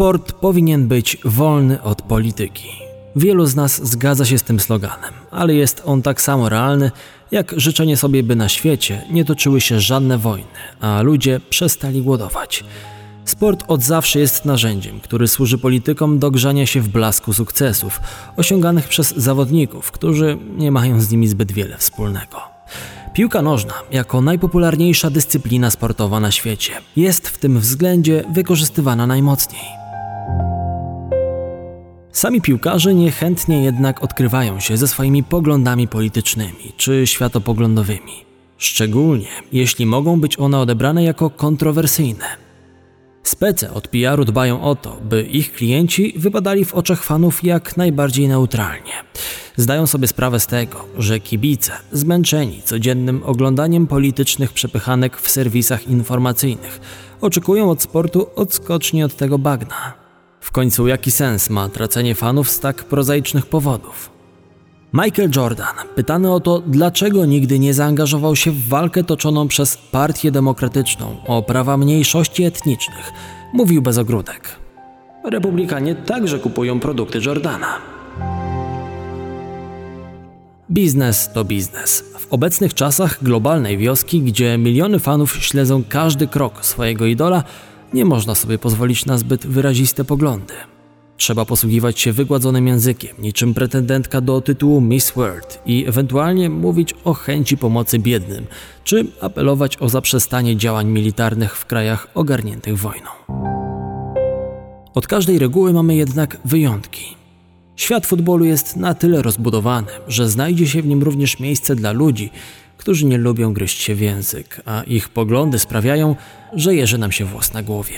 Sport powinien być wolny od polityki. Wielu z nas zgadza się z tym sloganem, ale jest on tak samo realny, jak życzenie sobie, by na świecie nie toczyły się żadne wojny, a ludzie przestali głodować. Sport od zawsze jest narzędziem, który służy politykom do grzania się w blasku sukcesów osiąganych przez zawodników, którzy nie mają z nimi zbyt wiele wspólnego. Piłka nożna, jako najpopularniejsza dyscyplina sportowa na świecie, jest w tym względzie wykorzystywana najmocniej. Sami piłkarze niechętnie jednak odkrywają się ze swoimi poglądami politycznymi czy światopoglądowymi, szczególnie jeśli mogą być one odebrane jako kontrowersyjne. Spece od PR-u dbają o to, by ich klienci wypadali w oczach fanów jak najbardziej neutralnie. Zdają sobie sprawę z tego, że kibice, zmęczeni codziennym oglądaniem politycznych przepychanek w serwisach informacyjnych, oczekują od sportu odskoczni od tego bagna. W końcu jaki sens ma tracenie fanów z tak prozaicznych powodów? Michael Jordan, pytany o to, dlaczego nigdy nie zaangażował się w walkę toczoną przez Partię Demokratyczną o prawa mniejszości etnicznych, mówił bez ogródek. Republikanie także kupują produkty Jordana. Biznes to biznes. W obecnych czasach globalnej wioski, gdzie miliony fanów śledzą każdy krok swojego idola, nie można sobie pozwolić na zbyt wyraziste poglądy. Trzeba posługiwać się wygładzonym językiem, niczym pretendentka do tytułu Miss World i ewentualnie mówić o chęci pomocy biednym, czy apelować o zaprzestanie działań militarnych w krajach ogarniętych wojną. Od każdej reguły mamy jednak wyjątki. Świat futbolu jest na tyle rozbudowany, że znajdzie się w nim również miejsce dla ludzi, którzy nie lubią gryźć się w język, a ich poglądy sprawiają, że jeży nam się włos na głowie.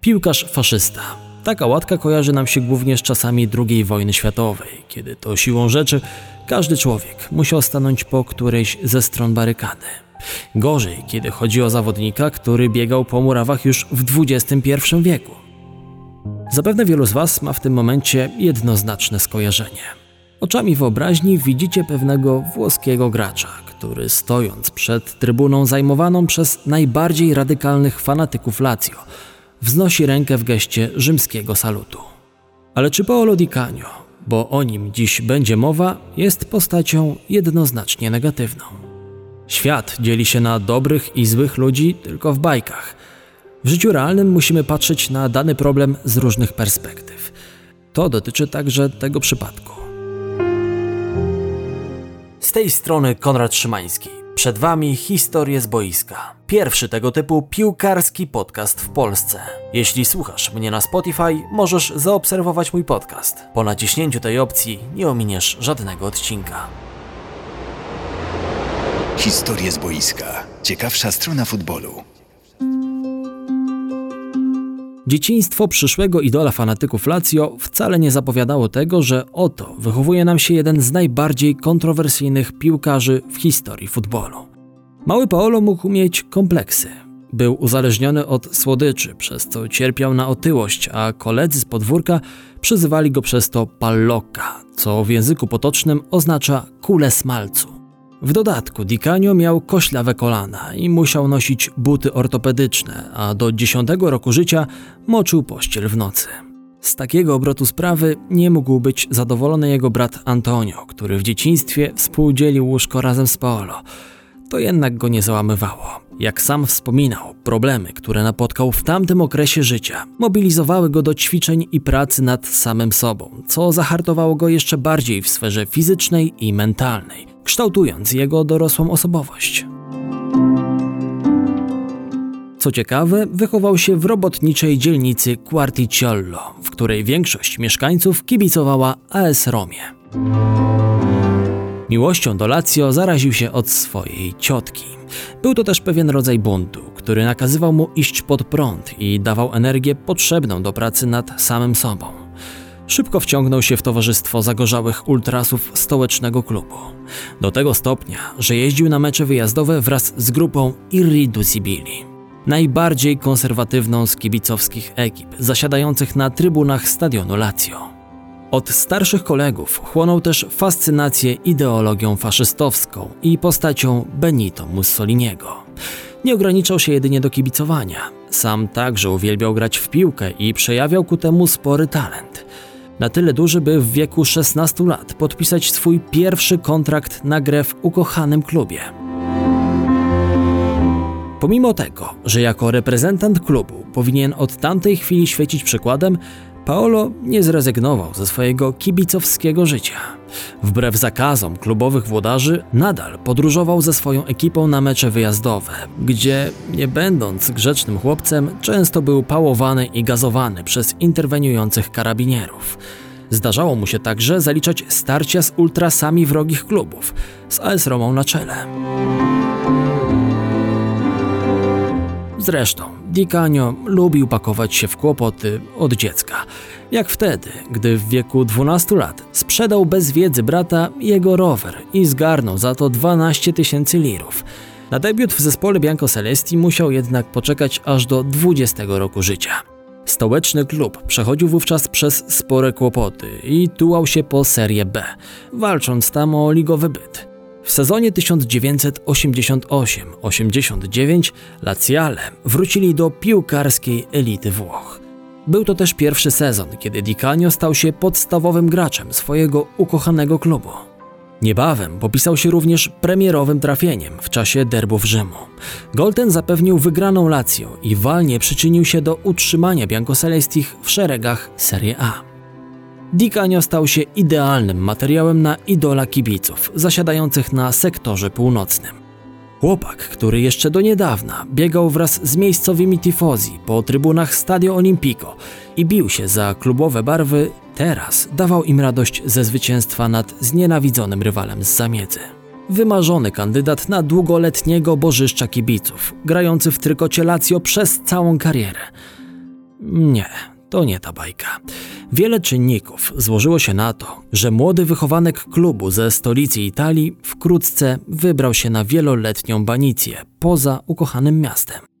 Piłkarz faszysta. Taka łatka kojarzy nam się głównie z czasami II wojny światowej, kiedy to siłą rzeczy każdy człowiek musiał stanąć po którejś ze stron barykady. Gorzej, kiedy chodzi o zawodnika, który biegał po murawach już w XXI wieku. Zapewne wielu z Was ma w tym momencie jednoznaczne skojarzenie. Oczami wyobraźni widzicie pewnego włoskiego gracza, który stojąc przed trybuną zajmowaną przez najbardziej radykalnych fanatyków Lazio, wznosi rękę w geście rzymskiego salutu. Ale czy Paolo Di Canio, bo o nim dziś będzie mowa, jest postacią jednoznacznie negatywną? Świat dzieli się na dobrych i złych ludzi tylko w bajkach. W życiu realnym musimy patrzeć na dany problem z różnych perspektyw. To dotyczy także tego przypadku. Z tej strony Konrad Szymański. Przed Wami historie z boiska. Pierwszy tego typu piłkarski podcast w Polsce. Jeśli słuchasz mnie na Spotify, możesz zaobserwować mój podcast. Po naciśnięciu tej opcji nie ominiesz żadnego odcinka. Historie z boiska. Ciekawsza strona futbolu. Dzieciństwo przyszłego idola fanatyków Lazio wcale nie zapowiadało tego, że oto wychowuje nam się jeden z najbardziej kontrowersyjnych piłkarzy w historii futbolu. Mały Paolo mógł mieć kompleksy. Był uzależniony od słodyczy, przez co cierpiał na otyłość, a koledzy z podwórka przyzywali go przez to pallocca, co w języku potocznym oznacza kulę smalcu. W dodatku Dicanio miał koślawe kolana i musiał nosić buty ortopedyczne, a do 10 roku życia moczył pościel w nocy. Z takiego obrotu sprawy nie mógł być zadowolony jego brat Antonio, który w dzieciństwie współdzielił łóżko razem z Paolo. To jednak go nie załamywało. Jak sam wspominał, problemy, które napotkał w tamtym okresie życia, mobilizowały go do ćwiczeń i pracy nad samym sobą, co zahartowało go jeszcze bardziej w sferze fizycznej i mentalnej, kształtując jego dorosłą osobowość. Co ciekawe, wychował się w robotniczej dzielnicy Quarticciolo, w której większość mieszkańców kibicowała AS Romie. Miłością do Lazio zaraził się od swojej ciotki. Był to też pewien rodzaj buntu, który nakazywał mu iść pod prąd i dawał energię potrzebną do pracy nad samym sobą. Szybko wciągnął się w towarzystwo zagorzałych ultrasów stołecznego klubu. Do tego stopnia, że jeździł na mecze wyjazdowe wraz z grupą Irridusibili, najbardziej konserwatywną z kibicowskich ekip zasiadających na trybunach stadionu Lazio. Od starszych kolegów chłonął też fascynację ideologią faszystowską i postacią Benito Mussoliniego. Nie ograniczał się jedynie do kibicowania. Sam także uwielbiał grać w piłkę i przejawiał ku temu spory talent. Na tyle duży, by w wieku 16 lat podpisać swój pierwszy kontrakt na grę w ukochanym klubie. Pomimo tego, że jako reprezentant klubu powinien od tamtej chwili świecić przykładem, Paolo nie zrezygnował ze swojego kibicowskiego życia. Wbrew zakazom klubowych włodarzy, nadal podróżował ze swoją ekipą na mecze wyjazdowe, gdzie, nie będąc grzecznym chłopcem, często był pałowany i gazowany przez interweniujących karabinierów. Zdarzało mu się także zaliczać starcia z ultrasami wrogich klubów, z AS Romą na czele. Zresztą, Dicanio lubił pakować się w kłopoty od dziecka. Jak wtedy, gdy w wieku 12 lat sprzedał bez wiedzy brata jego rower i zgarnął za to 12 tysięcy lirów. Na debiut w zespole Bianco Celesti musiał jednak poczekać aż do 20 roku życia. Stołeczny klub przechodził wówczas przez spore kłopoty i tułał się po Serie B, walcząc tam o ligowy byt. W sezonie 1988-89 Laziale wrócili do piłkarskiej elity Włoch. Był to też pierwszy sezon, kiedy Di Canio stał się podstawowym graczem swojego ukochanego klubu. Niebawem popisał się również premierowym trafieniem w czasie derbów Rzymu. Gol ten zapewnił wygraną Lazio i walnie przyczynił się do utrzymania Biancocelestich w szeregach Serie A. Dikanio stał się idealnym materiałem na idola kibiców zasiadających na sektorze północnym. Chłopak, który jeszcze do niedawna biegał wraz z miejscowymi tifozi po trybunach Stadio Olimpico i bił się za klubowe barwy, teraz dawał im radość ze zwycięstwa nad znienawidzonym rywalem z zamiedzy. Wymarzony kandydat na długoletniego bożyszcza kibiców, grający w trykocie Lazio przez całą karierę. Nie, to nie ta bajka. Wiele czynników złożyło się na to, że młody wychowanek klubu ze stolicy Italii wkrótce wybrał się na wieloletnią banicję poza ukochanym miastem.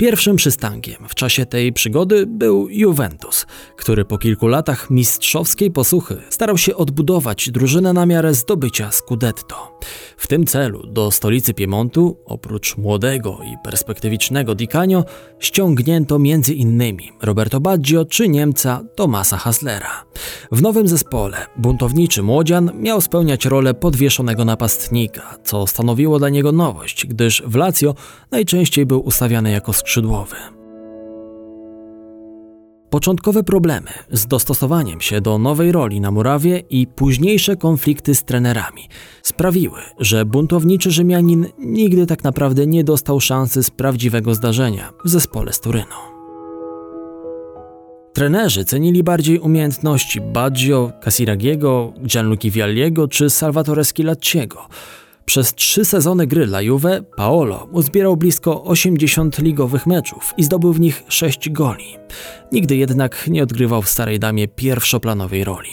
Pierwszym przystankiem w czasie tej przygody był Juventus, który po kilku latach mistrzowskiej posłuchy starał się odbudować drużynę na miarę zdobycia Scudetto. W tym celu do stolicy Piemontu, oprócz młodego i perspektywicznego Di Canio, ściągnięto m.in. Roberto Baggio czy Niemca Tomasa Haslera. W nowym zespole buntowniczy młodzian miał spełniać rolę podwieszonego napastnika, co stanowiło dla niego nowość, gdyż w Lazio najczęściej był ustawiany jako skrzydłowy. Początkowe problemy z dostosowaniem się do nowej roli na murawie i późniejsze konflikty z trenerami sprawiły, że buntowniczy Rzymianin nigdy tak naprawdę nie dostał szansy z prawdziwego zdarzenia w zespole z Turynu. Trenerzy cenili bardziej umiejętności Baggio, Casiragiego, Gianluca Vialliego czy Salvatore Schilacciego – przez trzy sezony gry dla Juve Paolo uzbierał blisko 80 ligowych meczów i zdobył w nich 6 goli. Nigdy jednak nie odgrywał w Starej Damie pierwszoplanowej roli.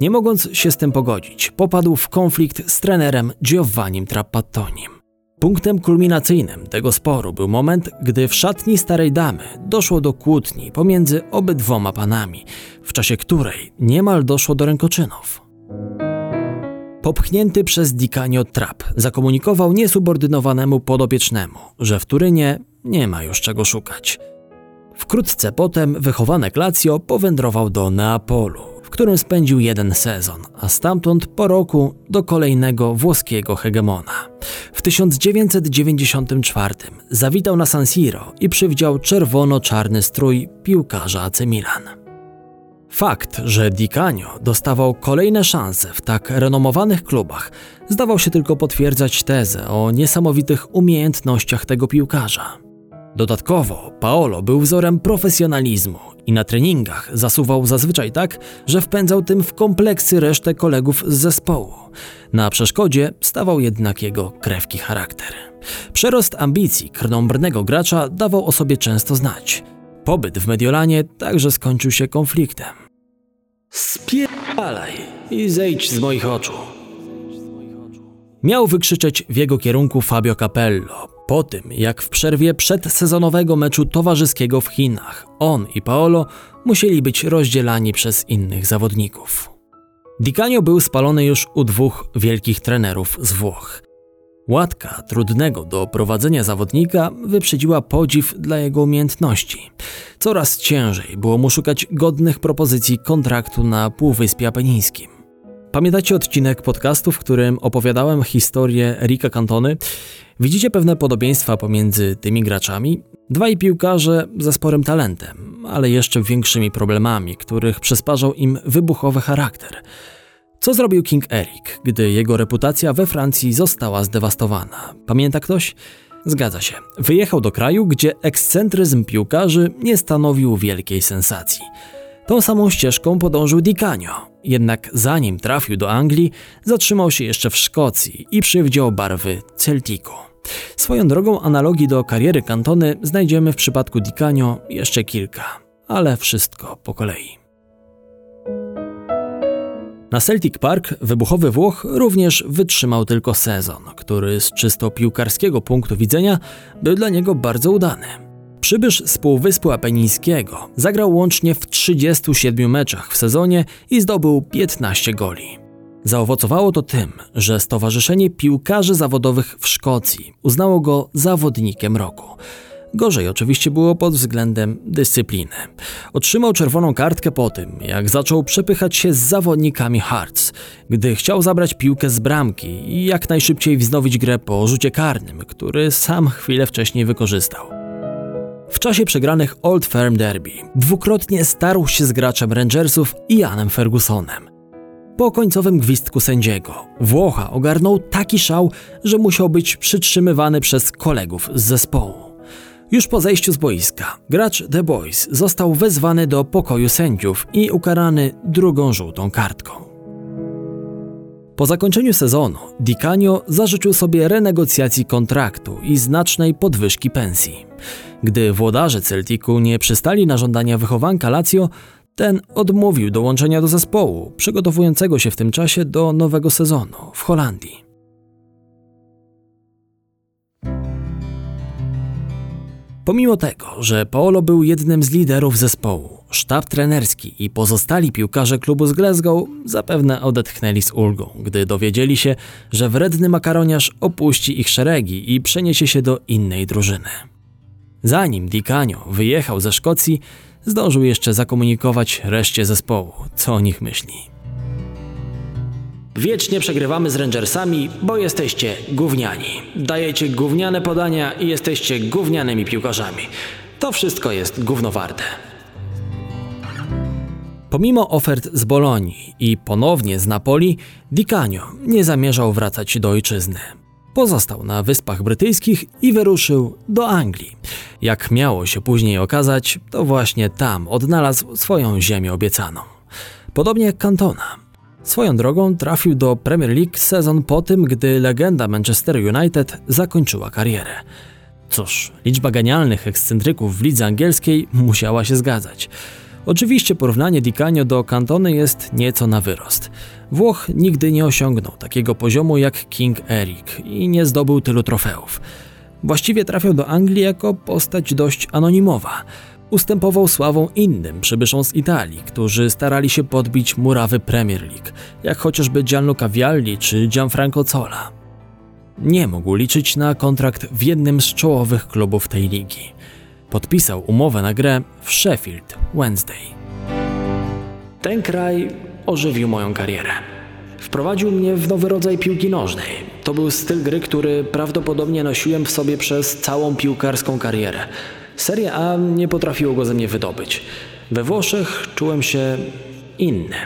Nie mogąc się z tym pogodzić, popadł w konflikt z trenerem Giovannim Trappattonim. Punktem kulminacyjnym tego sporu był moment, gdy w szatni Starej Damy doszło do kłótni pomiędzy obydwoma panami, w czasie której niemal doszło do rękoczynów. Popchnięty przez Dikanio Trap zakomunikował niesubordynowanemu podopiecznemu, że w Turynie nie ma już czego szukać. Wkrótce potem wychowanek Lazio powędrował do Neapolu, w którym spędził jeden sezon, a stamtąd po roku do kolejnego włoskiego hegemona. W 1994 zawitał na San Siro i przywdział czerwono-czarny strój piłkarza AC Milan. Fakt, że Di Canio dostawał kolejne szanse w tak renomowanych klubach, zdawał się tylko potwierdzać tezę o niesamowitych umiejętnościach tego piłkarza. Dodatkowo Paolo był wzorem profesjonalizmu i na treningach zasuwał zazwyczaj tak, że wpędzał tym w kompleksy resztę kolegów z zespołu. Na przeszkodzie stawał jednak jego krewki charakter. Przerost ambicji krnąbrnego gracza dawał o sobie często znać. Pobyt w Mediolanie także skończył się konfliktem. Spierdalaj i zejdź z moich oczu. Miał wykrzyczeć w jego kierunku Fabio Capello, po tym jak w przerwie przedsezonowego meczu towarzyskiego w Chinach on i Paolo musieli być rozdzielani przez innych zawodników. Di Canio był spalony już u dwóch wielkich trenerów z Włoch. Łatka trudnego do prowadzenia zawodnika wyprzedziła podziw dla jego umiejętności. Coraz ciężej było mu szukać godnych propozycji kontraktu na Półwyspie Apenińskim. Pamiętacie odcinek podcastu, w którym opowiadałem historię Rika Cantony? Widzicie pewne podobieństwa pomiędzy tymi graczami? Dwaj piłkarze ze sporym talentem, ale jeszcze większymi problemami, których przysparzał im wybuchowy charakter. Co zrobił King Eric, gdy jego reputacja we Francji została zdewastowana? Pamięta ktoś? Zgadza się. Wyjechał do kraju, gdzie ekscentryzm piłkarzy nie stanowił wielkiej sensacji. Tą samą ścieżką podążył Di Canio, jednak zanim trafił do Anglii, zatrzymał się jeszcze w Szkocji i przywdział barwy Celticu. Swoją drogą analogii do kariery Cantony znajdziemy w przypadku Di Canio jeszcze kilka, ale wszystko po kolei. Na Celtic Park wybuchowy Włoch również wytrzymał tylko sezon, który z czysto piłkarskiego punktu widzenia był dla niego bardzo udany. Przybysz z Półwyspu Apenińskiego zagrał łącznie w 37 meczach w sezonie i zdobył 15 goli. Zaowocowało to tym, że Stowarzyszenie Piłkarzy Zawodowych w Szkocji uznało go zawodnikiem roku. Gorzej oczywiście było pod względem dyscypliny. Otrzymał czerwoną kartkę po tym, jak zaczął przepychać się z zawodnikami Hearts, gdy chciał zabrać piłkę z bramki i jak najszybciej wznowić grę po rzucie karnym, który sam chwilę wcześniej wykorzystał. W czasie przegranych Old Firm Derby dwukrotnie starł się z graczem Rangersów Ianem Fergusonem. Po końcowym gwizdku sędziego Włocha ogarnął taki szał, że musiał być przytrzymywany przez kolegów z zespołu. Już po zejściu z boiska, gracz The Boys został wezwany do pokoju sędziów i ukarany drugą żółtą kartką. Po zakończeniu sezonu Di Canio zażyczył sobie renegocjacji kontraktu i znacznej podwyżki pensji. Gdy włodarze Celticu nie przystali na żądania wychowanka Lazio, ten odmówił dołączenia do zespołu, przygotowującego się w tym czasie do nowego sezonu w Holandii. Pomimo tego, że Paolo był jednym z liderów zespołu, sztab trenerski i pozostali piłkarze klubu z Glasgow zapewne odetchnęli z ulgą, gdy dowiedzieli się, że wredny makaroniarz opuści ich szeregi i przeniesie się do innej drużyny. Zanim Di wyjechał ze Szkocji, zdążył jeszcze zakomunikować reszcie zespołu, co o nich myśli. Wiecznie przegrywamy z Rangersami, bo jesteście gówniani. Dajecie gówniane podania i jesteście gównianymi piłkarzami. To wszystko jest gównowarte. Pomimo ofert z Bolonii i ponownie z Napoli, Di Canio nie zamierzał wracać do ojczyzny. Pozostał na Wyspach Brytyjskich i wyruszył do Anglii. Jak miało się później okazać, to właśnie tam odnalazł swoją ziemię obiecaną. Podobnie jak Cantona. Swoją drogą trafił do Premier League sezon po tym, gdy legenda Manchester United zakończyła karierę. Cóż, liczba genialnych ekscentryków w lidze angielskiej musiała się zgadzać. Oczywiście porównanie Di Canio do Cantony jest nieco na wyrost. Włoch nigdy nie osiągnął takiego poziomu jak King Eric i nie zdobył tylu trofeów. Właściwie trafiał do Anglii jako postać dość anonimowa. Ustępował sławą innym przybyszom z Italii, którzy starali się podbić murawy Premier League, jak chociażby Gianluca Vialli czy Gianfranco Zola. Nie mógł liczyć na kontrakt w jednym z czołowych klubów tej ligi. Podpisał umowę na grę w Sheffield Wednesday. Ten kraj ożywił moją karierę. Wprowadził mnie w nowy rodzaj piłki nożnej. To był styl gry, który prawdopodobnie nosiłem w sobie przez całą piłkarską karierę. Serie A nie potrafiło go ze mnie wydobyć. We Włoszech czułem się inny.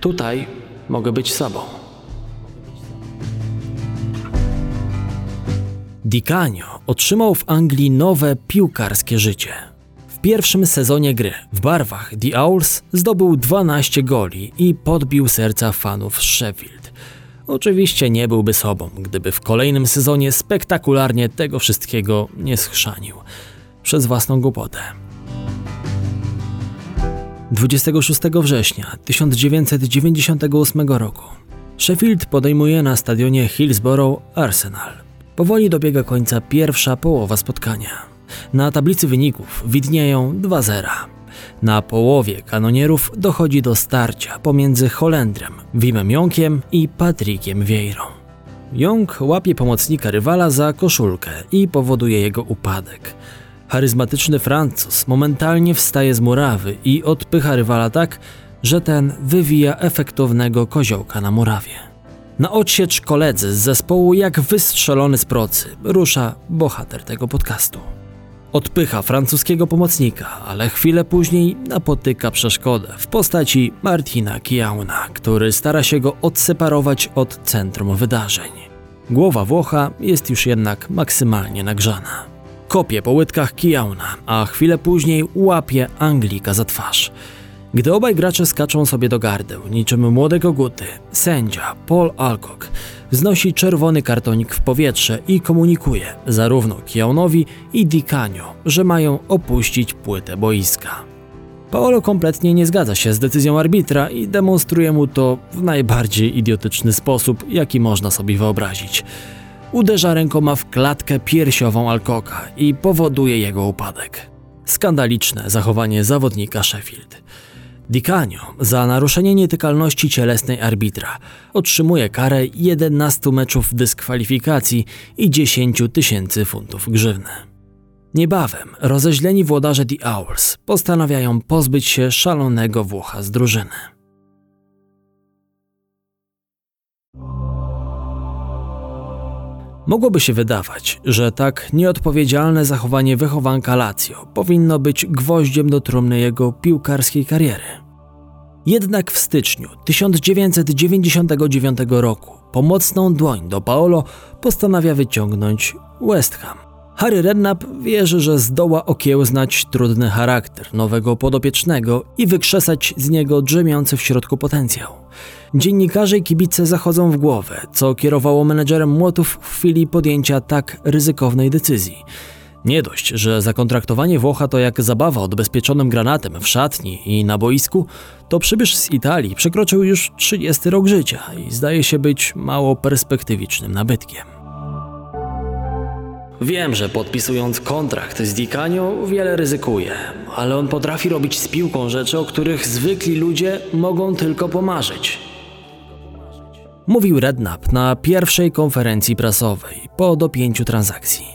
Tutaj mogę być sobą. Di Canio otrzymał w Anglii nowe piłkarskie życie. W pierwszym sezonie gry w barwach The Owls zdobył 12 goli i podbił serca fanów Sheffield. Oczywiście nie byłby sobą, gdyby w kolejnym sezonie spektakularnie tego wszystkiego nie schrzanił przez własną głupotę. 26 września 1998 roku Sheffield podejmuje na stadionie Hillsborough Arsenal. Powoli dobiega końca pierwsza połowa spotkania. Na tablicy wyników widnieją 2-0. Na połowie kanonierów dochodzi do starcia pomiędzy Holendrem, Wimem Jonkiem i Patrickiem Vieirą. Young łapie pomocnika rywala za koszulkę i powoduje jego upadek. Charyzmatyczny Francuz momentalnie wstaje z murawy i odpycha rywala tak, że ten wywija efektownego koziołka na murawie. Na odsiecz koledzy z zespołu, jak wystrzelony z procy, rusza bohater tego podcastu. Odpycha francuskiego pomocnika, ale chwilę później napotyka przeszkodę w postaci Martina Kiauna, który stara się go odseparować od centrum wydarzeń. Głowa Włocha jest już jednak maksymalnie nagrzana. Kopie po łydkach Kiauna, a chwilę później łapie Anglika za twarz. Gdy obaj gracze skaczą sobie do gardeł, niczym młode koguty, sędzia Paul Alcock wznosi czerwony kartonik w powietrze i komunikuje zarówno Kiaunowi i Dicanio, że mają opuścić płytę boiska. Paolo kompletnie nie zgadza się z decyzją arbitra i demonstruje mu to w najbardziej idiotyczny sposób, jaki można sobie wyobrazić. Uderza rękoma w klatkę piersiową Alcoka i powoduje jego upadek. Skandaliczne zachowanie zawodnika Sheffield. Dicanio za naruszenie nietykalności cielesnej arbitra otrzymuje karę 11 meczów dyskwalifikacji i 10 tysięcy funtów grzywny. Niebawem rozeźleni włodarze The Owls postanawiają pozbyć się szalonego Włocha z drużyny. Mogłoby się wydawać, że tak nieodpowiedzialne zachowanie wychowanka Lazio powinno być gwoździem do trumny jego piłkarskiej kariery. Jednak w styczniu 1999 roku pomocną dłoń do Paolo postanawia wyciągnąć West Ham. Harry Redknapp wierzy, że zdoła okiełznać trudny charakter nowego podopiecznego i wykrzesać z niego drzemiący w środku potencjał. Dziennikarze i kibice zachodzą w głowę, co kierowało menedżerem Młotów w chwili podjęcia tak ryzykownej decyzji. Nie dość, że zakontraktowanie Włocha to jak zabawa odbezpieczonym granatem w szatni i na boisku, to przybysz z Italii przekroczył już 30 rok życia i zdaje się być mało perspektywicznym nabytkiem. Wiem, że podpisując kontrakt z Dicanio wiele ryzykuje, ale on potrafi robić z piłką rzeczy, o których zwykli ludzie mogą tylko pomarzyć. Mówił Redknapp na pierwszej konferencji prasowej po dopięciu transakcji.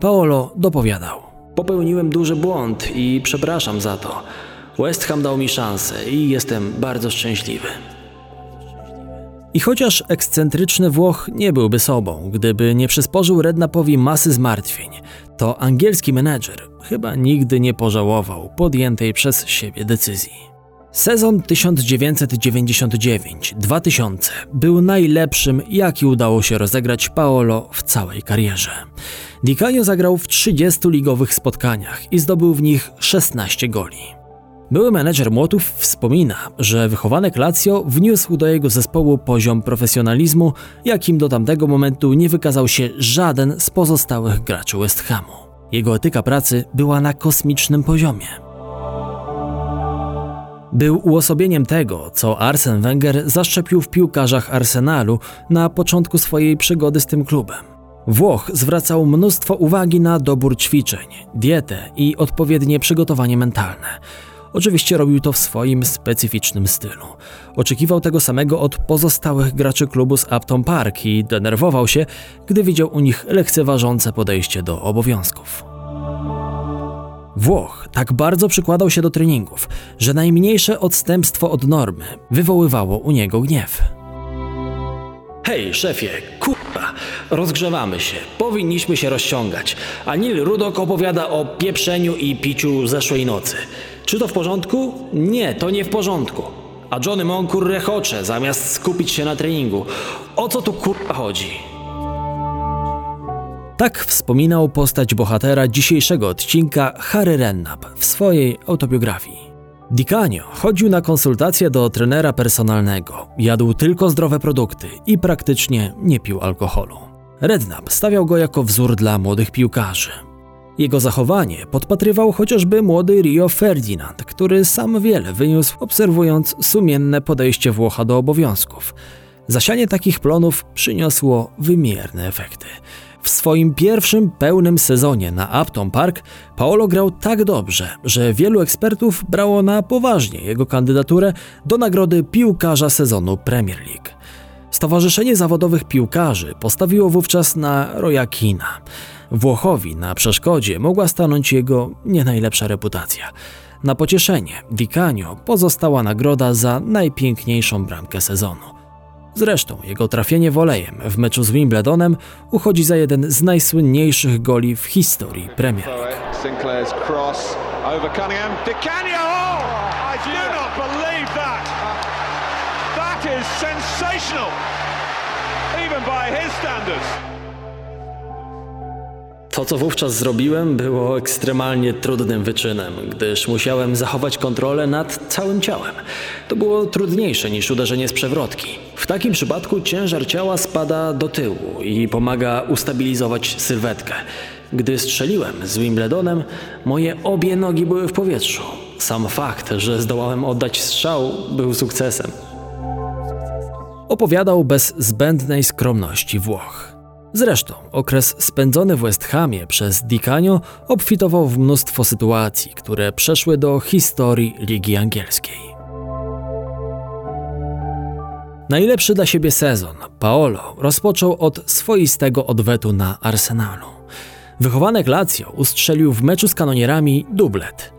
Paolo dopowiadał. Popełniłem duży błąd i przepraszam za to. West Ham dał mi szansę i jestem bardzo szczęśliwy. I chociaż ekscentryczny Włoch nie byłby sobą, gdyby nie przysporzył Rednapowi masy zmartwień, to angielski menedżer chyba nigdy nie pożałował podjętej przez siebie decyzji. Sezon 1999-2000 był najlepszym, jaki udało się rozegrać Paolo w całej karierze. Di Canio zagrał w 30 ligowych spotkaniach i zdobył w nich 16 goli. Były menedżer Młotów wspomina, że wychowanek Lazio wniósł do jego zespołu poziom profesjonalizmu, jakim do tamtego momentu nie wykazał się żaden z pozostałych graczy West Hamu. Jego etyka pracy była na kosmicznym poziomie. Był uosobieniem tego, co Arsen Wenger zaszczepił w piłkarzach Arsenalu na początku swojej przygody z tym klubem. Włoch zwracał mnóstwo uwagi na dobór ćwiczeń, dietę i odpowiednie przygotowanie mentalne. Oczywiście robił to w swoim specyficznym stylu. Oczekiwał tego samego od pozostałych graczy klubu z Upton Park i denerwował się, gdy widział u nich lekceważące podejście do obowiązków. Włoch tak bardzo przykładał się do treningów, że najmniejsze odstępstwo od normy wywoływało u niego gniew. Hej, szefie, kurwa, rozgrzewamy się, powinniśmy się rozciągać. A Nil Rudok opowiada o pieprzeniu i piciu zeszłej nocy. Czy to w porządku? Nie, to nie w porządku. A Johnny Monkur rechocze, zamiast skupić się na treningu. O co tu kurwa chodzi? Tak wspominał postać bohatera dzisiejszego odcinka Harry Rennap w swojej autobiografii. Dicanio chodził na konsultacje do trenera personalnego, jadł tylko zdrowe produkty i praktycznie nie pił alkoholu. Redknapp stawiał go jako wzór dla młodych piłkarzy. Jego zachowanie podpatrywał chociażby młody Rio Ferdinand, który sam wiele wyniósł, obserwując sumienne podejście Włocha do obowiązków. Zasianie takich plonów przyniosło wymierne efekty. W swoim pierwszym pełnym sezonie na Upton Park Paolo grał tak dobrze, że wielu ekspertów brało na poważnie jego kandydaturę do nagrody piłkarza sezonu Premier League. Stowarzyszenie Zawodowych Piłkarzy postawiło wówczas na Roya Kina. Włochowi na przeszkodzie mogła stanąć jego nie najlepsza reputacja. Na pocieszenie Di Canio pozostała nagroda za najpiękniejszą bramkę sezonu. Zresztą jego trafienie wolejem w meczu z Wimbledonem uchodzi za jeden z najsłynniejszych goli w historii Premier League. To, co wówczas zrobiłem, było ekstremalnie trudnym wyczynem, gdyż musiałem zachować kontrolę nad całym ciałem. To było trudniejsze niż uderzenie z przewrotki. W takim przypadku ciężar ciała spada do tyłu i pomaga ustabilizować sylwetkę. Gdy strzeliłem z Wimbledonem, moje obie nogi były w powietrzu. Sam fakt, że zdołałem oddać strzał, był sukcesem. Opowiadał bez zbędnej skromności Włoch. Zresztą okres spędzony w West Hamie przez Dicanio obfitował w mnóstwo sytuacji, które przeszły do historii Ligi Angielskiej. Najlepszy dla siebie sezon Paolo rozpoczął od swoistego odwetu na Arsenalu. Wychowanek Lazio ustrzelił w meczu z kanonierami dublet.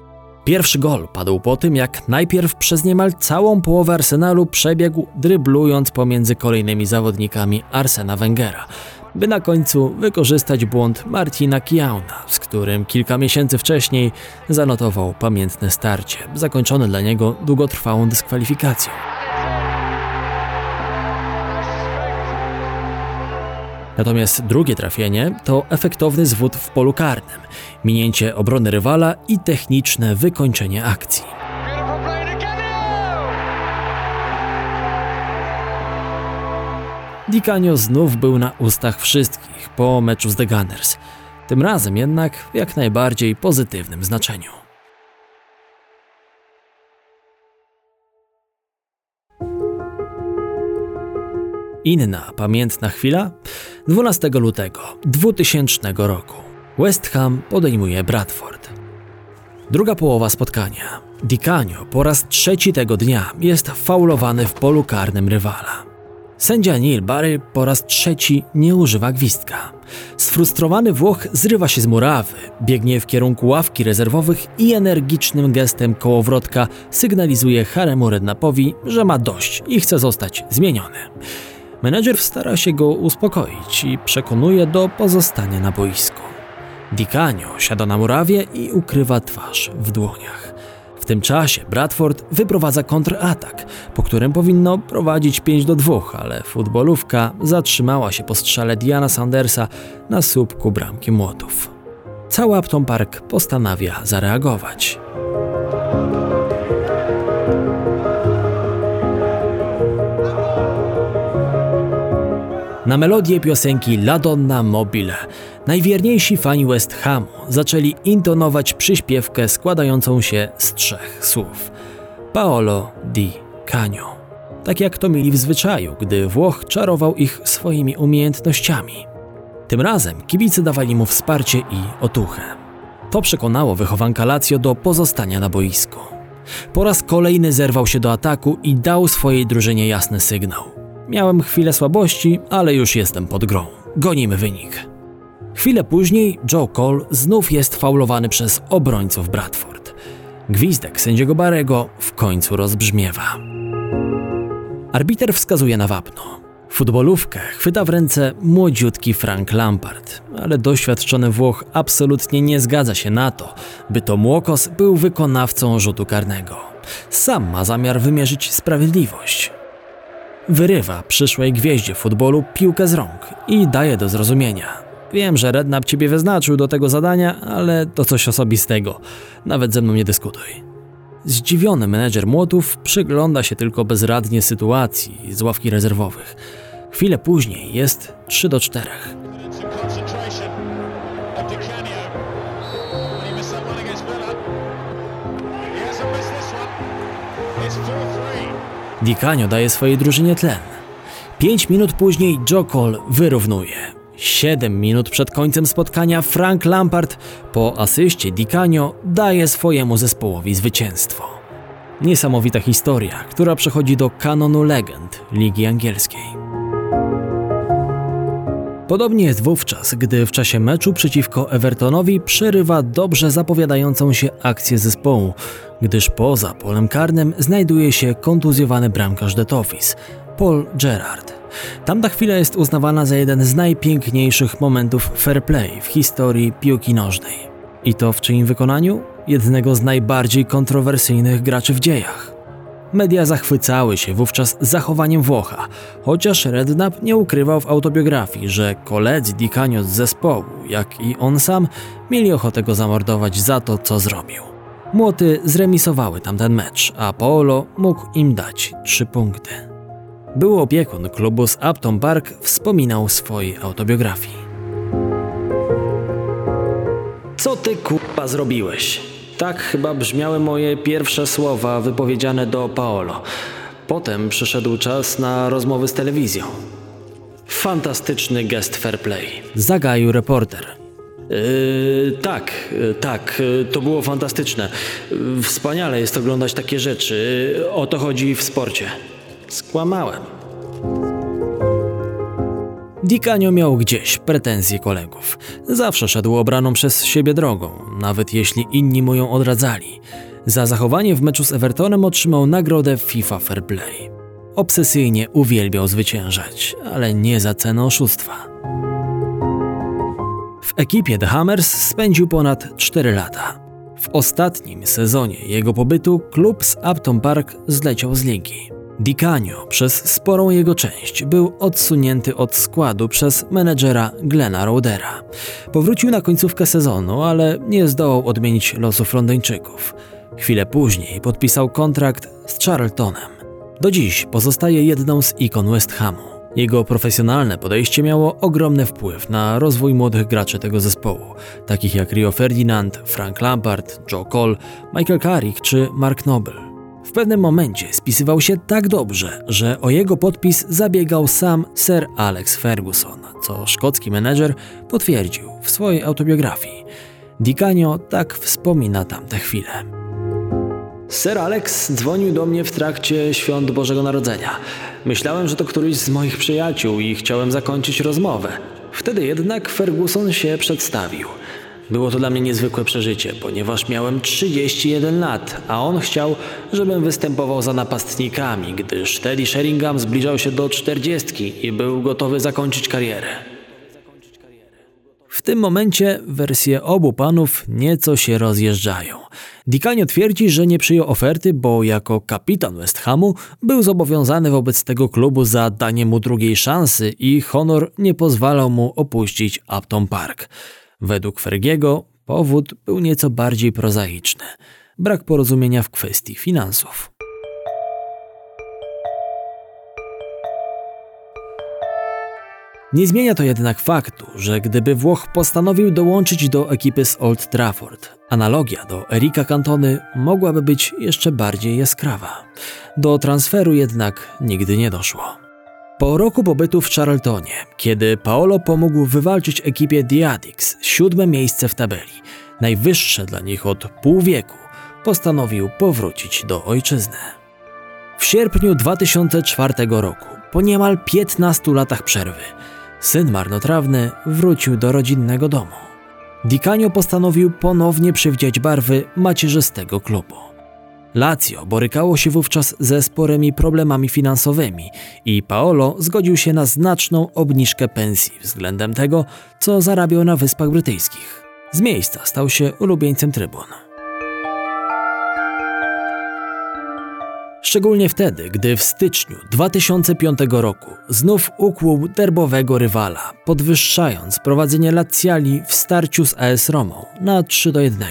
Pierwszy gol padł po tym, jak najpierw przez niemal całą połowę Arsenalu przebiegł dryblując pomiędzy kolejnymi zawodnikami Arsena Wengera, by na końcu wykorzystać błąd Martina Kiauna, z którym kilka miesięcy wcześniej zanotował pamiętne starcie, zakończone dla niego długotrwałą dyskwalifikacją. Natomiast drugie trafienie to efektowny zwód w polu karnym, minięcie obrony rywala i techniczne wykończenie akcji. Di Canio znów był na ustach wszystkich po meczu z The Gunners. Tym razem jednak w jak najbardziej pozytywnym znaczeniu. Inna pamiętna chwila 12 lutego 2000 roku. West Ham podejmuje Bradford. Druga połowa spotkania. Di Canio po raz trzeci tego dnia jest faulowany w polu karnym rywala. Sędzia Neil Barry po raz trzeci nie używa gwizdka. Sfrustrowany Włoch zrywa się z murawy, biegnie w kierunku ławki rezerwowych i energicznym gestem kołowrotka sygnalizuje Haremu Rednapowi, że ma dość i chce zostać zmieniony. Menedżer stara się go uspokoić i przekonuje do pozostania na boisku. Dicanio siada na murawie i ukrywa twarz w dłoniach. W tym czasie Bradford wyprowadza kontratak, po którym powinno prowadzić 5 do 2, ale futbolówka zatrzymała się po strzale Diana Sandersa na słupku bramki młotów. Cały Upton Park postanawia zareagować. Na melodię piosenki La Donna Mobile najwierniejsi fani West Hamu zaczęli intonować przyśpiewkę składającą się z trzech słów. Paolo di Canio. Tak jak to mieli w zwyczaju, gdy Włoch czarował ich swoimi umiejętnościami. Tym razem kibice dawali mu wsparcie i otuchę. To przekonało wychowanka Lazio do pozostania na boisku. Po raz kolejny zerwał się do ataku i dał swojej drużynie jasny sygnał. Miałem chwilę słabości, ale już jestem pod grą. Gonimy wynik. Chwilę później Joe Cole znów jest faulowany przez obrońców Bradford. Gwizdek sędziego Barego w końcu rozbrzmiewa. Arbiter wskazuje na wapno. Futbolówkę chwyta w ręce młodziutki Frank Lampard, ale doświadczony Włoch absolutnie nie zgadza się na to, by to Młokos był wykonawcą rzutu karnego. Sam ma zamiar wymierzyć sprawiedliwość. Wyrywa przyszłej gwieździe futbolu piłkę z rąk i daje do zrozumienia. Wiem, że Rednap ciebie wyznaczył do tego zadania, ale to coś osobistego. Nawet ze mną nie dyskutuj. Zdziwiony menedżer Młotów przygląda się tylko bezradnie sytuacji z ławki rezerwowych. Chwilę później jest 3 do 4. Dikanio daje swojej drużynie tlen. Pięć minut później Joe Cole wyrównuje. Siedem minut przed końcem spotkania Frank Lampard po asyście Dicanio daje swojemu zespołowi zwycięstwo. Niesamowita historia, która przechodzi do kanonu legend Ligi Angielskiej. Podobnie jest wówczas, gdy w czasie meczu przeciwko Evertonowi przerywa dobrze zapowiadającą się akcję zespołu, gdyż poza polem karnym znajduje się kontuzjowany bramkarz The Toffees, Paul Gerrard. Tamta chwila jest uznawana za jeden z najpiękniejszych momentów fair play w historii piłki nożnej. I to w czyim wykonaniu? Jednego z najbardziej kontrowersyjnych graczy w dziejach. Media zachwycały się wówczas zachowaniem Włocha, chociaż Redknapp nie ukrywał w autobiografii, że koledzy Dicanio z zespołu, jak i on sam, mieli ochotę go zamordować za to, co zrobił. Młoty zremisowały tamten mecz, a Paolo mógł im dać trzy punkty. Był opiekun klubu z Upton Park wspominał w swojej autobiografii. Co ty kurwa zrobiłeś? Tak chyba brzmiały moje pierwsze słowa wypowiedziane do Paolo. Potem przyszedł czas na rozmowy z telewizją. Fantastyczny gest fair play. Zagaił reporter. Yy, tak, yy, tak, yy, to było fantastyczne. Yy, wspaniale jest oglądać takie rzeczy. O to chodzi w sporcie. Skłamałem. Dikanio miał gdzieś pretensje kolegów. Zawsze szedł obraną przez siebie drogą, nawet jeśli inni mu ją odradzali. Za zachowanie w meczu z Evertonem otrzymał nagrodę FIFA Fair Play. Obsesyjnie uwielbiał zwyciężać, ale nie za cenę oszustwa. W ekipie The Hammers spędził ponad 4 lata. W ostatnim sezonie jego pobytu klub z Upton Park zleciał z ligi. Dicanio przez sporą jego część był odsunięty od składu przez menedżera Glena Rodera. Powrócił na końcówkę sezonu, ale nie zdołał odmienić losów Londyńczyków. Chwilę później podpisał kontrakt z Charltonem. Do dziś pozostaje jedną z ikon West Hamu. Jego profesjonalne podejście miało ogromny wpływ na rozwój młodych graczy tego zespołu, takich jak Rio Ferdinand, Frank Lampard, Joe Cole, Michael Carrick czy Mark Noble. Pewnym momencie spisywał się tak dobrze, że o jego podpis zabiegał sam Sir Alex Ferguson, co szkocki menedżer potwierdził w swojej autobiografii. Dicanio tak wspomina tamte chwile. Sir Alex dzwonił do mnie w trakcie świąt Bożego Narodzenia. Myślałem, że to któryś z moich przyjaciół i chciałem zakończyć rozmowę. Wtedy jednak Ferguson się przedstawił – było to dla mnie niezwykłe przeżycie, ponieważ miałem 31 lat, a on chciał, żebym występował za napastnikami, gdyż Teddy Sheringham zbliżał się do 40 i był gotowy zakończyć karierę. W tym momencie wersje obu panów nieco się rozjeżdżają. Dikanio twierdzi, że nie przyjął oferty, bo jako kapitan West Hamu był zobowiązany wobec tego klubu za danie mu drugiej szansy i honor nie pozwalał mu opuścić Upton Park. Według Fergiego powód był nieco bardziej prozaiczny brak porozumienia w kwestii finansów. Nie zmienia to jednak faktu, że gdyby Włoch postanowił dołączyć do ekipy z Old Trafford, analogia do Erika Cantony mogłaby być jeszcze bardziej jaskrawa. Do transferu jednak nigdy nie doszło. Po roku pobytu w Charltonie, kiedy Paolo pomógł wywalczyć ekipie Addicts siódme miejsce w tabeli, najwyższe dla nich od pół wieku, postanowił powrócić do ojczyzny. W sierpniu 2004 roku, po niemal 15 latach przerwy, syn marnotrawny wrócił do rodzinnego domu. Dicanio postanowił ponownie przywdziać barwy macierzystego klubu. Lazio borykało się wówczas ze sporymi problemami finansowymi i Paolo zgodził się na znaczną obniżkę pensji względem tego, co zarabiał na Wyspach Brytyjskich. Z miejsca stał się ulubieńcem trybun. Szczególnie wtedy, gdy w styczniu 2005 roku znów ukłuł derbowego rywala, podwyższając prowadzenie Laziali w starciu z AS Romą na 3 do 1.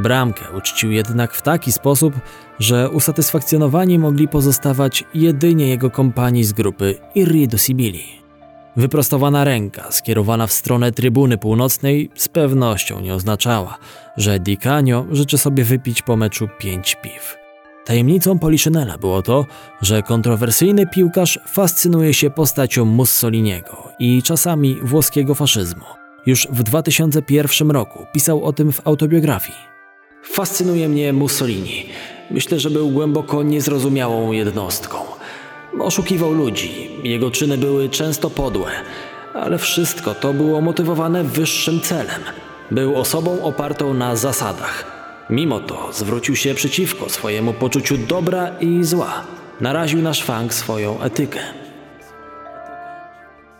Bramkę uczcił jednak w taki sposób, że usatysfakcjonowani mogli pozostawać jedynie jego kompanii z grupy Irridu Sibili. Wyprostowana ręka skierowana w stronę trybuny północnej z pewnością nie oznaczała, że Di Canio życzy sobie wypić po meczu pięć piw. Tajemnicą Poliszynela było to, że kontrowersyjny piłkarz fascynuje się postacią Mussoliniego i czasami włoskiego faszyzmu Już w 2001 roku pisał o tym w autobiografii. Fascynuje mnie Mussolini. Myślę, że był głęboko niezrozumiałą jednostką. Oszukiwał ludzi, jego czyny były często podłe, ale wszystko to było motywowane wyższym celem. Był osobą opartą na zasadach. Mimo to zwrócił się przeciwko swojemu poczuciu dobra i zła. Naraził na szwank swoją etykę.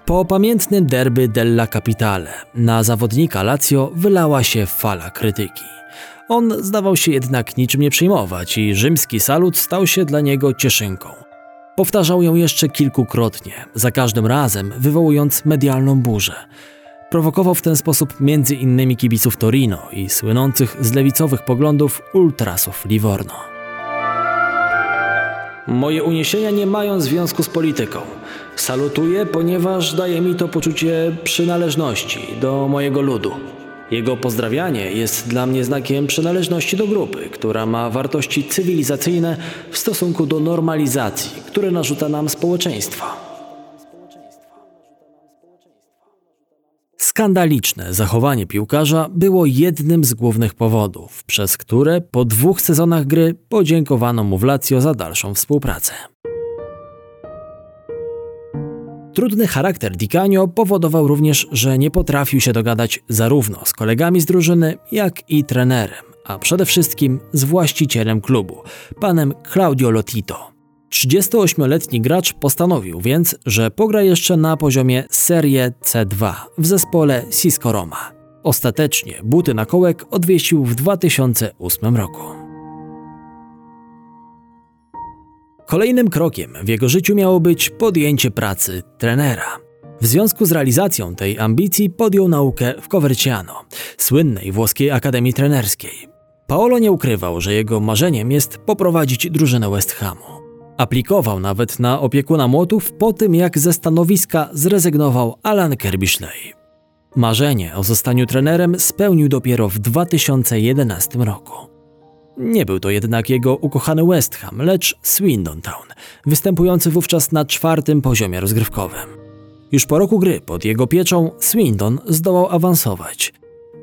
Po pamiętnym derby della Capitale na zawodnika Lazio wylała się fala krytyki. On zdawał się jednak niczym nie przyjmować i rzymski salut stał się dla niego cieszynką. Powtarzał ją jeszcze kilkukrotnie, za każdym razem wywołując medialną burzę. Prowokował w ten sposób innymi kibiców Torino i słynących z lewicowych poglądów ultrasów Livorno. Moje uniesienia nie mają związku z polityką. Salutuję, ponieważ daje mi to poczucie przynależności do mojego ludu. Jego pozdrawianie jest dla mnie znakiem przynależności do grupy, która ma wartości cywilizacyjne w stosunku do normalizacji, które narzuca nam społeczeństwo. Skandaliczne zachowanie piłkarza było jednym z głównych powodów, przez które po dwóch sezonach gry podziękowano mu w Lazio za dalszą współpracę. Trudny charakter Di Canio powodował również, że nie potrafił się dogadać zarówno z kolegami z drużyny, jak i trenerem, a przede wszystkim z właścicielem klubu, panem Claudio Lotito. 38-letni gracz postanowił więc, że pogra jeszcze na poziomie Serie C2 w zespole Cisco Roma. Ostatecznie buty na kołek odwiesił w 2008 roku. Kolejnym krokiem w jego życiu miało być podjęcie pracy trenera. W związku z realizacją tej ambicji podjął naukę w Coverciano, słynnej włoskiej akademii trenerskiej. Paolo nie ukrywał, że jego marzeniem jest poprowadzić drużynę West Hamu. Aplikował nawet na opiekuna młotów po tym, jak ze stanowiska zrezygnował Alan Kirbishley. Marzenie o zostaniu trenerem spełnił dopiero w 2011 roku. Nie był to jednak jego ukochany West Ham, lecz Swindon Town, występujący wówczas na czwartym poziomie rozgrywkowym. Już po roku gry pod jego pieczą Swindon zdołał awansować.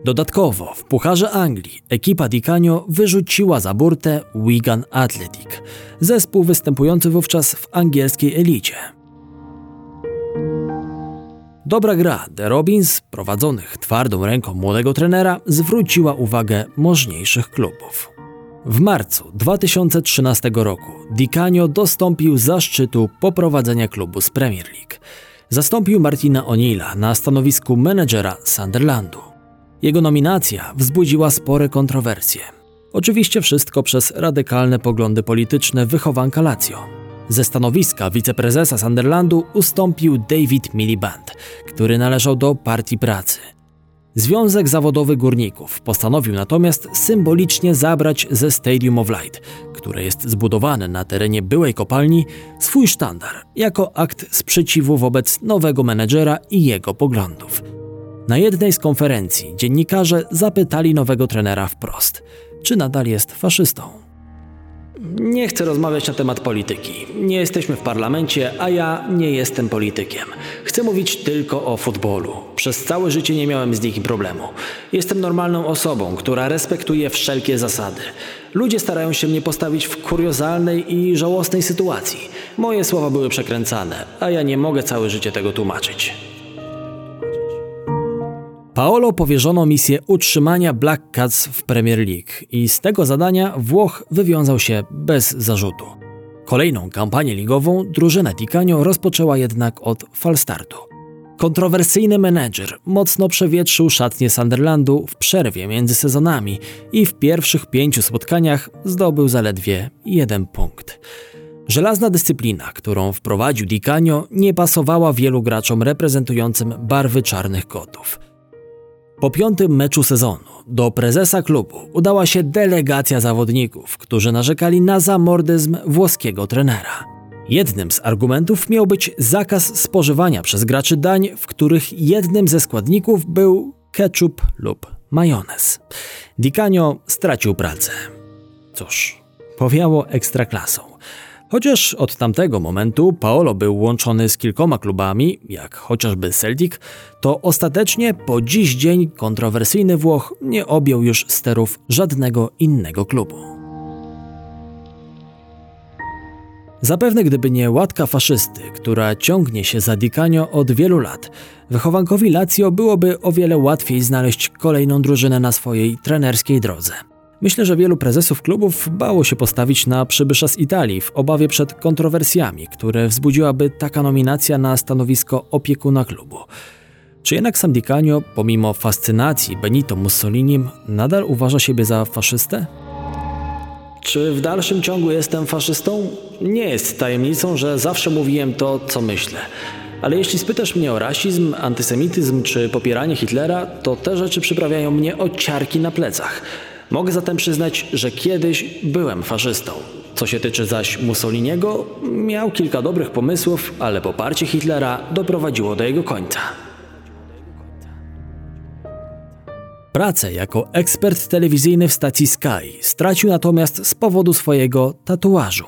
Dodatkowo w Pucharze Anglii ekipa Di Canio wyrzuciła za burtę Wigan Athletic, zespół występujący wówczas w angielskiej elicie. Dobra gra The Robins, prowadzonych twardą ręką młodego trenera, zwróciła uwagę możniejszych klubów. W marcu 2013 roku Di Canio dostąpił zaszczytu poprowadzenia klubu z Premier League. Zastąpił Martina O'Neilla na stanowisku menedżera Sunderlandu. Jego nominacja wzbudziła spore kontrowersje. Oczywiście wszystko przez radykalne poglądy polityczne wychowanka Lazio. Ze stanowiska wiceprezesa Sunderlandu ustąpił David Miliband, który należał do Partii Pracy – Związek Zawodowy Górników postanowił natomiast symbolicznie zabrać ze Stadium of Light, które jest zbudowane na terenie byłej kopalni, swój sztandar jako akt sprzeciwu wobec nowego menedżera i jego poglądów. Na jednej z konferencji dziennikarze zapytali nowego trenera wprost, czy nadal jest faszystą. Nie chcę rozmawiać na temat polityki. Nie jesteśmy w parlamencie, a ja nie jestem politykiem. Chcę mówić tylko o futbolu. Przez całe życie nie miałem z nikim problemu. Jestem normalną osobą, która respektuje wszelkie zasady. Ludzie starają się mnie postawić w kuriozalnej i żałosnej sytuacji. Moje słowa były przekręcane, a ja nie mogę całe życie tego tłumaczyć. Paolo powierzono misję utrzymania Black Cats w Premier League i z tego zadania Włoch wywiązał się bez zarzutu. Kolejną kampanię ligową drużyna Ticanio rozpoczęła jednak od falstartu. Kontrowersyjny menedżer mocno przewietrzył szatnię Sunderlandu w przerwie między sezonami i w pierwszych pięciu spotkaniach zdobył zaledwie jeden punkt. Żelazna dyscyplina, którą wprowadził Di Canio, nie pasowała wielu graczom reprezentującym barwy czarnych kotów. Po piątym meczu sezonu do prezesa klubu udała się delegacja zawodników, którzy narzekali na zamordyzm włoskiego trenera. Jednym z argumentów miał być zakaz spożywania przez graczy dań, w których jednym ze składników był ketchup lub majonez. Di Canio stracił pracę. Cóż, powiało ekstraklasą. Chociaż od tamtego momentu Paolo był łączony z kilkoma klubami, jak chociażby Celtic, to ostatecznie po dziś dzień kontrowersyjny Włoch nie objął już sterów żadnego innego klubu. Zapewne gdyby nie łatka faszysty, która ciągnie się za Di Canio od wielu lat, wychowankowi Lazio byłoby o wiele łatwiej znaleźć kolejną drużynę na swojej trenerskiej drodze. Myślę, że wielu prezesów klubów bało się postawić na przybysza z Italii w obawie przed kontrowersjami, które wzbudziłaby taka nominacja na stanowisko opiekuna klubu. Czy jednak sam Di Canio, pomimo fascynacji Benito Mussolinim, nadal uważa siebie za faszystę? Czy w dalszym ciągu jestem faszystą? Nie jest tajemnicą, że zawsze mówiłem to, co myślę. Ale jeśli spytasz mnie o rasizm, antysemityzm czy popieranie Hitlera, to te rzeczy przyprawiają mnie o ciarki na plecach. Mogę zatem przyznać, że kiedyś byłem faszystą. Co się tyczy zaś Mussoliniego, miał kilka dobrych pomysłów, ale poparcie Hitlera doprowadziło do jego końca. Pracę jako ekspert telewizyjny w stacji Sky stracił natomiast z powodu swojego tatuażu.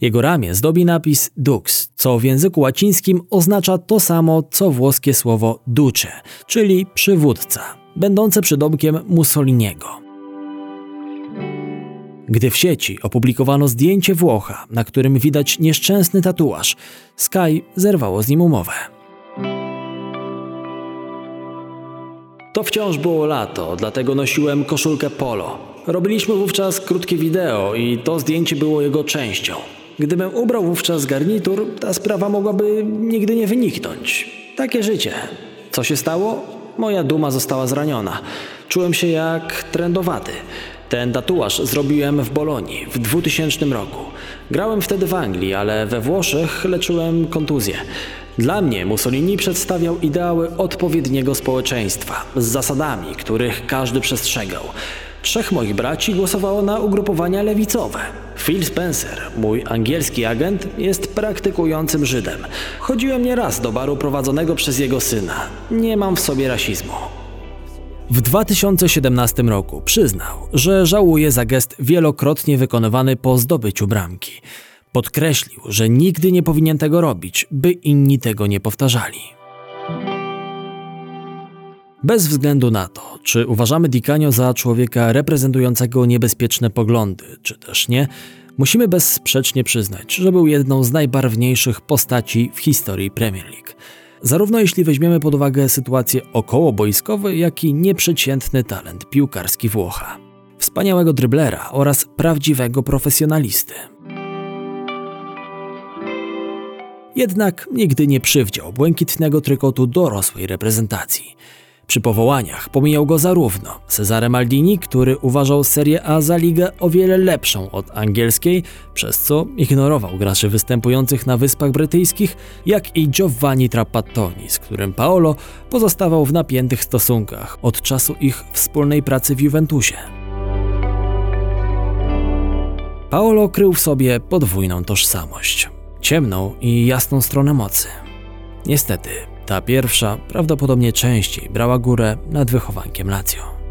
Jego ramię zdobi napis Dux, co w języku łacińskim oznacza to samo co włoskie słowo duce, czyli przywódca, będące przydomkiem Mussoliniego. Gdy w sieci opublikowano zdjęcie Włocha, na którym widać nieszczęsny tatuaż, Sky zerwało z nim umowę. To wciąż było lato, dlatego nosiłem koszulkę polo. Robiliśmy wówczas krótkie wideo i to zdjęcie było jego częścią. Gdybym ubrał wówczas garnitur, ta sprawa mogłaby nigdy nie wyniknąć. Takie życie. Co się stało? Moja duma została zraniona. Czułem się jak trendowaty. Ten tatuaż zrobiłem w Bolonii w 2000 roku. Grałem wtedy w Anglii, ale we Włoszech leczyłem kontuzję. Dla mnie Mussolini przedstawiał ideały odpowiedniego społeczeństwa z zasadami, których każdy przestrzegał. Trzech moich braci głosowało na ugrupowania lewicowe. Phil Spencer, mój angielski agent, jest praktykującym Żydem. Chodziłem nieraz do baru prowadzonego przez jego syna. Nie mam w sobie rasizmu. W 2017 roku przyznał, że żałuje za gest wielokrotnie wykonywany po zdobyciu bramki. Podkreślił, że nigdy nie powinien tego robić, by inni tego nie powtarzali. Bez względu na to, czy uważamy Dikanio za człowieka reprezentującego niebezpieczne poglądy, czy też nie, musimy bezsprzecznie przyznać, że był jedną z najbarwniejszych postaci w historii Premier League. Zarówno jeśli weźmiemy pod uwagę sytuację okołoboiskowe, jak i nieprzeciętny talent piłkarski Włocha. Wspaniałego dryblera oraz prawdziwego profesjonalisty. Jednak nigdy nie przywdział błękitnego trykotu dorosłej reprezentacji. Przy powołaniach pomijał go zarówno Cezare Maldini, który uważał Serię A za ligę o wiele lepszą od angielskiej, przez co ignorował graczy występujących na Wyspach Brytyjskich, jak i Giovanni Trapattoni, z którym Paolo pozostawał w napiętych stosunkach od czasu ich wspólnej pracy w Juventusie. Paolo krył w sobie podwójną tożsamość ciemną i jasną stronę mocy. Niestety, ta pierwsza prawdopodobnie częściej brała górę nad wychowankiem Lazio.